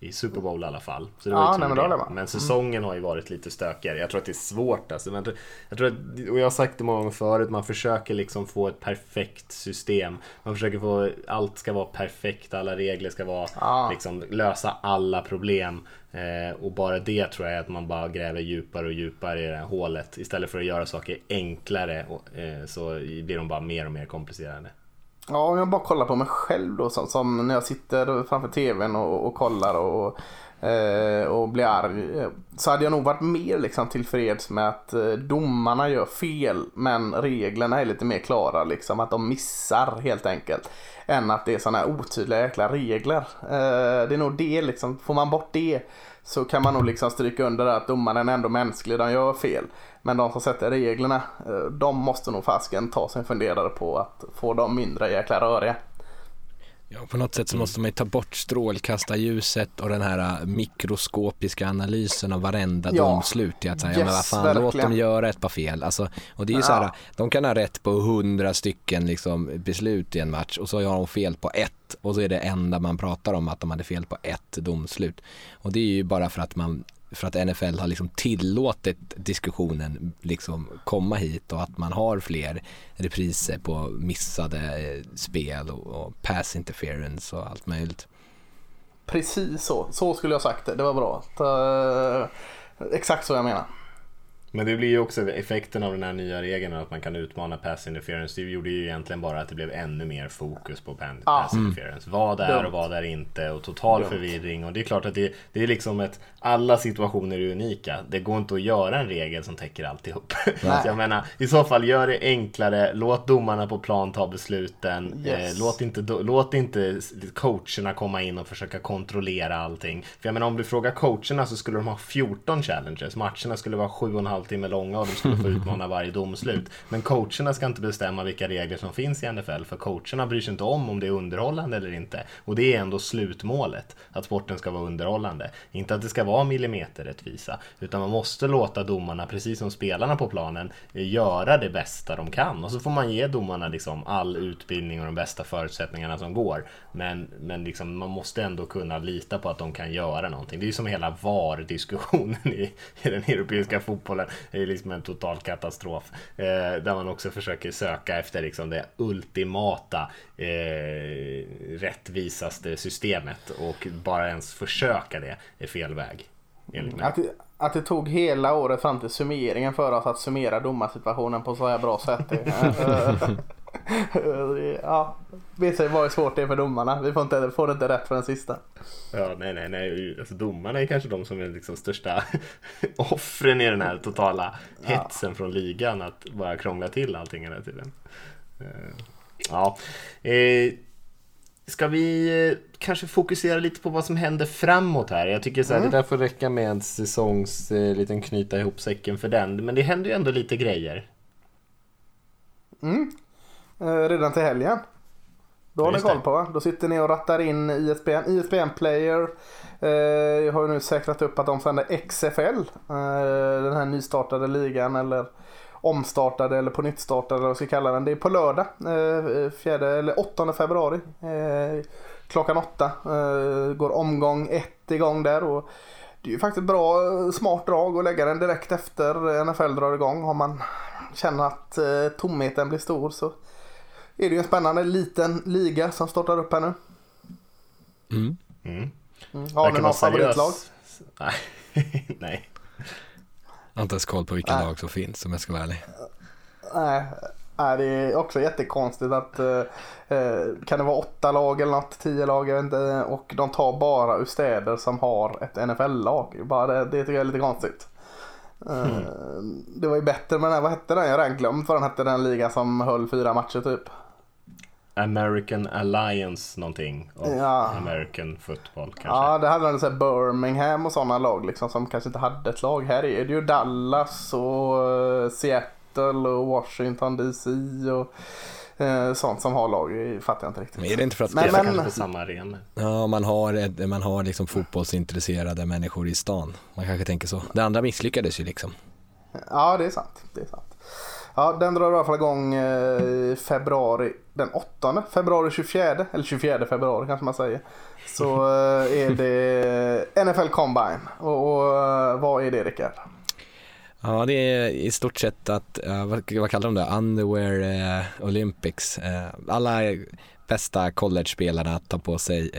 i Super Bowl i alla fall. Så det Ja, var nej, det. Men säsongen har ju varit lite stökigare. Jag tror att det är svårt alltså. Men jag tror att, och jag har sagt det många gånger förut, man försöker liksom få ett perfekt system. Man försöker få, allt ska vara perfekt, alla regler ska vara, Ja. liksom lösa alla problem. Eh, och bara det tror jag är att man bara gräver djupare och djupare i det här hålet. Istället för att göra saker enklare och, eh, så blir de bara mer och mer komplicerade. Ja, om jag bara kollar på mig själv då som, som när jag sitter framför tvn och, och kollar och, eh, och blir arg. Eh, så hade jag nog varit mer liksom tillfreds med att eh, domarna gör fel men reglerna är lite mer klara liksom. Att de missar helt enkelt. Än att det är sådana här otydliga jäkla regler. Eh, det är nog det liksom. Får man bort det så kan man nog liksom stryka under det att domaren är ändå mänsklig, den gör fel. Men de som sätter reglerna, eh, de måste nog fasken ta sig en funderare på att få dem mindre jäkla röriga. Ja, på något sätt så måste man ju ta bort strålkastarljuset och den här äh, mikroskopiska analysen av varenda Ja. domslut. I att säga, ja, men vad Yes, fan, låt verkligen. dem göra ett par fel. Alltså, och det är ju så Ja. här, de kan ha rätt på hundra stycken liksom, beslut i en match och så har de fel på ett och så är det enda man pratar om att de hade fel på ett domslut. Och det är ju bara för att man för att NFL har liksom tillåtit diskussionen liksom komma hit och att man har fler repriser på missade eh, spel och, och pass interference och allt möjligt. Precis så, så skulle jag sagt det. Det var bra. Eh, exakt så jag menar. Men det blir ju också effekten av den här nya regeln att man kan utmana pass interference. Det gjorde ju egentligen bara att det blev ännu mer fokus på pan- Ja. pass interference. Vad är och vad är inte och total Dumt. förvirring. Och det är klart att det, det är liksom ett, alla situationer är unika. Det går inte att göra en regel som täcker alltihop. Så jag menar, i så fall gör det enklare, låt domarna på plan ta besluten. Yes. Eh, låt, inte, låt inte coacherna komma in och försöka kontrollera allting. För jag menar om du frågar coacherna så skulle de ha 14 challenges. Matcherna skulle vara 7,5 halvtimme långa och de skulle få utmana varje domslut. Men coacherna ska inte bestämma vilka regler som finns i NFL. För coacherna bryr sig inte om om det är underhållande eller inte. Och det är ändå slutmålet. Att sporten ska vara underhållande. Inte att det ska vara millimeterrättvisa. Utan man måste låta domarna, precis som spelarna på planen, göra det bästa de kan. Och så får man ge domarna liksom all utbildning och de bästa förutsättningarna som går. Men, men liksom, man måste ändå kunna lita på att de kan göra någonting. Det är ju som hela VAR-diskussionen i, i den europeiska fotbollen. Det är liksom en total katastrof. Eh, där man också försöker söka efter liksom det ultimata eh, rättvisaste systemet. Och bara ens försöka det är fel väg. Att att det tog hela året fram till summeringen för oss att summera domarsituationen på så här bra sätt. ja, vet sig vad svårt det är för domarna. Vi får inte, får det inte rätt för den sista. Ja, nej, nej, nej. Alltså, domarna är kanske de som är liksom största offren i den här totala hetsen från ligan att bara krångla till allting hela tiden. Eh, Ja. Eh, Ska vi eh, kanske fokusera lite på vad som händer framåt här? Jag tycker så här, det där får räcka med en säsongs liten knyta ihop säcken för den. Men det händer ju ändå lite grejer. Eh, redan till helgen. Då har ni koll på va? Då sitter ni och rattar in ISBN. ISBN Player eh, har ju nu säkrat upp att de sänder XFL. Eh, den här nystartade ligan eller omstartade eller på nytt startade eller vad ska kalla den. Det är på lördag. Eh, fjärde, eller 8 februari. Eh, klockan 8 eh, går omgång 1 igång där. Och det är ju faktiskt bra eh, smart drag att lägga den direkt efter NFL drar igång. Om man känner att eh, tomheten blir stor så är det ju en spännande liten liga som startar upp här nu. Mm. Mm. Mm. Har ni något favoritlag? Nej. nej. Jag har inte ens koll på vilka Nej. lag som finns om jag ska vara ärlig. Nej, nej, det är också jättekonstigt att eh, eh, kan det vara åtta lag eller något, tio lag, jag vet inte, och de tar bara ur städer som har ett NFL-lag. Bara det, det tycker jag är lite konstigt. Eh, Det var ju bättre med den här, vad hette den? Jag har redan glömt vad den hette, den ligan som höll fyra matcher typ. American Alliance någonting Ja. American football kanske. Ja, det hade de så Birmingham och sådana lag liksom som kanske inte hade ett lag. Här är det ju Dallas och eh, Seattle och Washington DC och eh, sånt som har lag. Det fattar jag inte riktigt. Men är det inte för att Men- Spelar men- kanske på samma arena. ja, man har, ett, man har liksom fotbollsintresserade människor i stan? Man kanske tänker så. Det andra misslyckades ju liksom. Ja, det är sant. Det är sant. Ja, den drar i alla fall igång eh, februari den 8 februari 24 eller 24 februari kanske man säger. Så eh, är det NFL Combine. Och, och eh, vad är det Rickard? Ja, det är i stort sett att, uh, vad, vad kallar de det, Underwear uh, Olympics. Uh, alla bästa college-spelarna tar på sig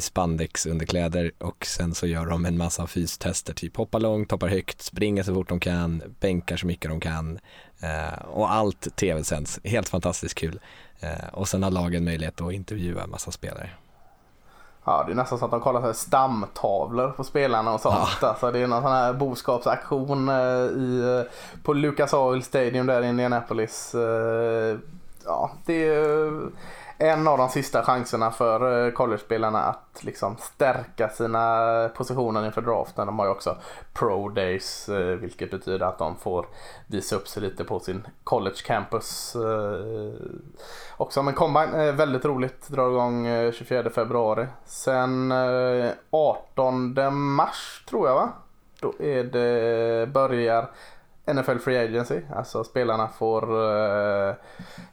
spandex underkläder och sen så gör de en massa fystester, typ hoppar långt, hoppar högt, springer så fort de kan, bänkar så mycket de kan och allt tv-sänds. Helt fantastiskt kul. och sen har lagen möjlighet att intervjua en massa spelare. Ja, det är nästan så att de kollar så stamtavlor på spelarna och sånt. Ja. Alltså, det är någon sån här boskapsaktion eh, i, på Lucas Oil Stadium där i Indianapolis. Eh, ja, det är en av de sista chanserna för eh, college-spelarna att liksom stärka sina eh, positioner inför draften. De har ju också pro days eh, vilket betyder att de får visa upp sig lite på sin college campus också. Men combine är väldigt roligt, drar igång 24 februari. Sen 18 mars tror jag va? Då är det, börjar NFL Free Agency. Alltså spelarna får uh,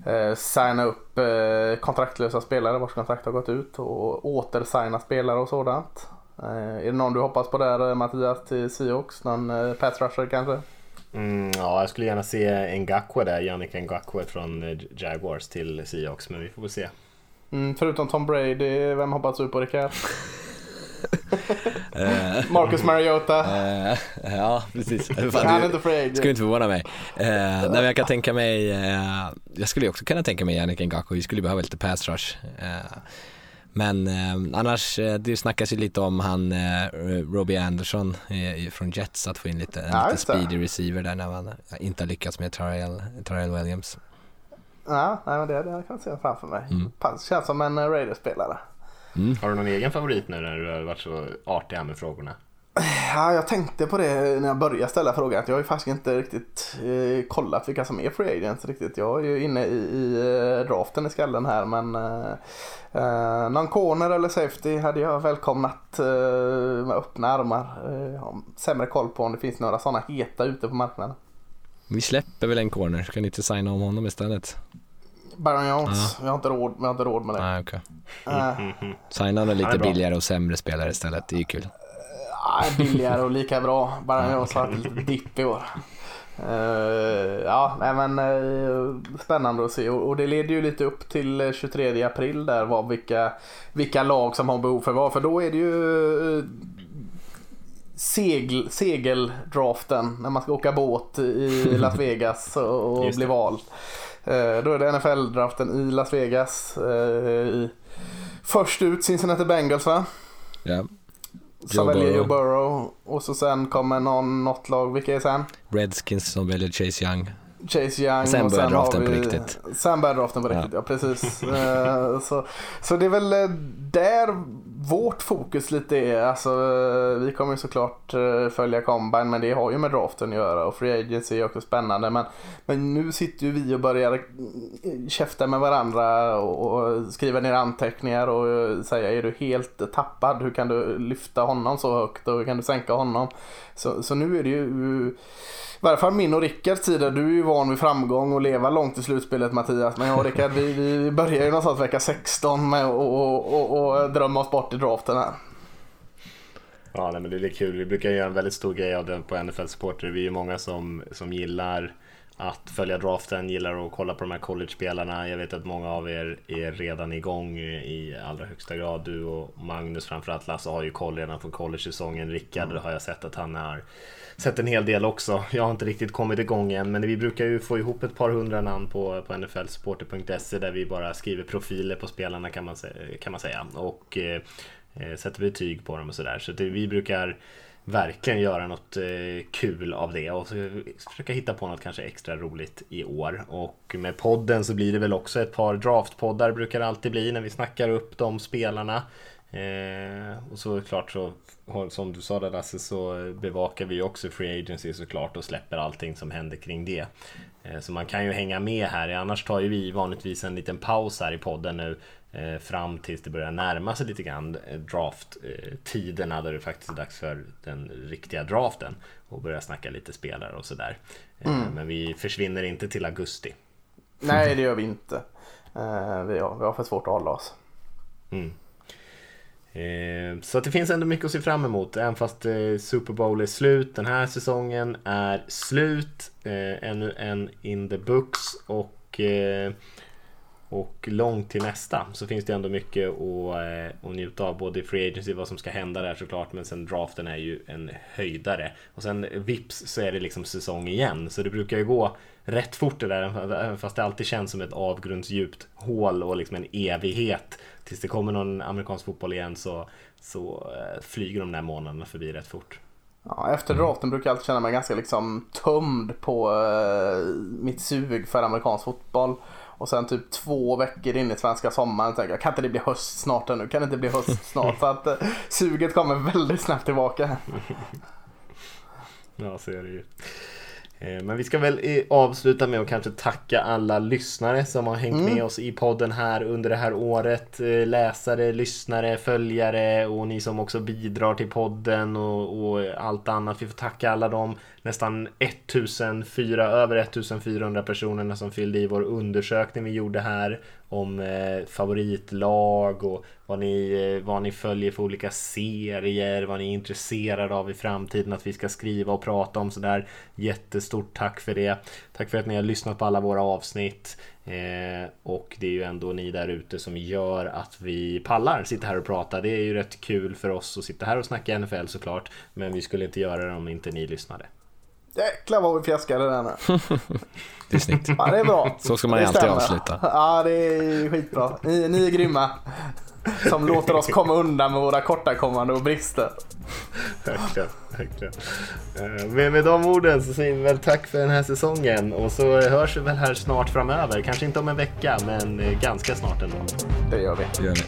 uh, signa upp uh, kontraktlösa spelare vars kontrakt har gått ut och återsigna spelare och sådant. är det någon du hoppas på där Mattias till Seahawks? Någon uh, pass rusher kanske? Mm, ja, jag skulle gärna se Ngakwe där, Yannick Ngakwe från Jaguars till Seahawks, men vi får väl se. Mm, förutom Tom Brady, vem hoppas du på Rickard? Eh, Marcus Mariota. Uh, ja, precis. Fan, Han är inte free Skulle inte förvåna mig. Uh, nej, men jag kan tänka mig, jag skulle också kunna tänka mig Yannick Ngaku, vi skulle behöva lite pass rush. men annars, det snackas ju lite om han Robbie Anderson från Jets, att få in lite, en ja, lite speedy receiver där när man inte har lyckats med Tyrell, Williams. Ja, nej, men det, det kan jag se framför mig. Mm. Känns som en Raiders-spelare. Mm. Har du någon egen favorit nu när du har varit så artig här med frågorna? Ja, jag tänkte på det när jag började ställa frågan. Att jag har ju faktiskt inte riktigt eh, kollat vilka som är free agents riktigt. Jag är ju inne i, i eh, draften i skallen här men eh, eh, någon corner eller safety hade jag välkomnat eh, med öppna armar. Eh, jag har sämre koll på om det finns några sådana heta ute på marknaden. Vi släpper väl en corner, ska ni inte signa om honom istället? Baron Jones. Ja. Vi, har inte råd, vi har inte råd med det. Nej, okay. uh. Signa någon lite billigare och sämre spelare istället. Det är ju kul. Uh, billigare och lika bra. Baron Jones har haft lite dipp i år. Uh, ja, nej men uh, spännande att se och, och, det leder ju lite upp till 23 april där vad vilka, vilka lag som har behov för vad. För då är det ju uh, segel, segeldraften när man ska åka båt i Las Vegas och, och bli vald. Eh, då är det NFL-draften i Las Vegas. Eh, först ut Cincinnati Bengals va? Ja. Som väljer Joe Burrow. Och så sen kommer någon, något lag, vilka är sen? Redskins som väljer Chase Young. Chase Young. Sen börjar draften på riktigt. Sen börjar draften på riktigt, ja, ja precis. Eh, så, så det är väl där vårt fokus lite är, alltså eh, vi kommer ju såklart eh, följa Combine men det har ju med draften att göra och Free Agency är också spännande men, men nu sitter ju vi och börjar eh, käfta med varandra och, och skriva ner anteckningar och säga är du helt tappad, hur kan du lyfta honom så högt och hur kan du sänka honom? Så, så nu är det ju varje fall min och Rickards tid, du är ju van vid framgång och leva långt i slutspelet Mattias. Men jag och Rickard vi, vi börjar ju någonstans vecka 16 med att drömma oss bort i draften här. Ja, nej, men det är kul. Vi brukar göra en väldigt stor grej av det på NFL Supporter. Vi är ju många som, som gillar att följa draften, gillar att kolla på de här college-spelarna. Jag vet att många av er är redan igång i allra högsta grad. Du och Magnus framförallt. Lasse har ju koll redan från college-säsongen. Rickard mm. har jag sett att han har sett en hel del också. Jag har inte riktigt kommit igång än men vi brukar ju få ihop ett par hundra namn på, på nflsupporter.se där vi bara skriver profiler på spelarna kan man, kan man säga och eh, eh, sätter betyg på dem och sådär. Så, det, vi brukar verkligen göra något eh, kul av det och försöka hitta på något kanske extra roligt i år. Och med podden så blir det väl också ett par draftpoddar brukar det alltid bli när vi snackar upp de spelarna. Eh, och såklart så, som du sa där Lasse, så bevakar vi också Free Agency såklart och släpper allting som händer kring det. Eh, så man kan ju hänga med här, annars tar ju vi vanligtvis en liten paus här i podden nu fram tills det börjar närma sig lite grann eh, draft-tiderna där det faktiskt är dags för den riktiga draften och börja snacka lite spelare och sådär. Mm. Men vi försvinner inte till augusti. Nej, det gör vi inte. Vi har, vi har för svårt att hålla oss. Mm. Så att det finns ändå mycket att se fram emot, även fast Super Bowl är slut. Den här säsongen är slut, ännu en in the books och och långt till nästa så finns det ändå mycket att, eh, att njuta av både i Free Agency, vad som ska hända där såklart men sen draften är ju en höjdare och sen vips så är det liksom säsong igen så det brukar ju gå rätt fort det där fast det alltid känns som ett avgrundsdjupt hål och liksom en evighet tills det kommer någon amerikansk fotboll igen så, så eh, flyger de där månaderna förbi rätt fort. Ja, efter draften brukar jag alltid känna mig ganska liksom tömd på uh, mitt sug för amerikansk fotboll. Och sen typ två veckor in i svenska sommaren tänker jag, kan inte det bli höst snart ännu? Kan det inte bli höst snart? Så att eh, suget kommer väldigt snabbt tillbaka. ja, så är det ju. Eh, men vi ska väl avsluta med att kanske tacka alla lyssnare som har hängt mm. med oss i podden här under det här året. Eh, läsare, lyssnare, följare och ni som också bidrar till podden och, och allt annat. Vi får tacka alla de nästan 1400, över 1400 personerna som fyllde i vår undersökning vi gjorde här om eh, favoritlag och vad ni, eh, vad ni följer för olika serier, vad ni är intresserade av i framtiden att vi ska skriva och prata om sådär. Jättestort tack för det. Tack för att ni har lyssnat på alla våra avsnitt. Eh, och det är ju ändå ni där ute som gör att vi pallar sitta här och prata. Det är ju rätt kul för oss att sitta här och snacka NFL såklart. Men vi skulle inte göra det om inte ni lyssnade. Jäklar vad vi fjäskade den här. Det är snyggt. Ja, det är bra. Så ska man alltid avsluta. Ja, det är skitbra. Ni, ni är grymma. Som låter oss komma undan med våra kortakommande och brister. Verkligen, verkligen. Eh, med, med de orden så säger vi väl tack för den här säsongen och så hörs vi väl här snart framöver. Kanske inte om en vecka, men eh, ganska snart ändå. Det gör vi. Det gör vi.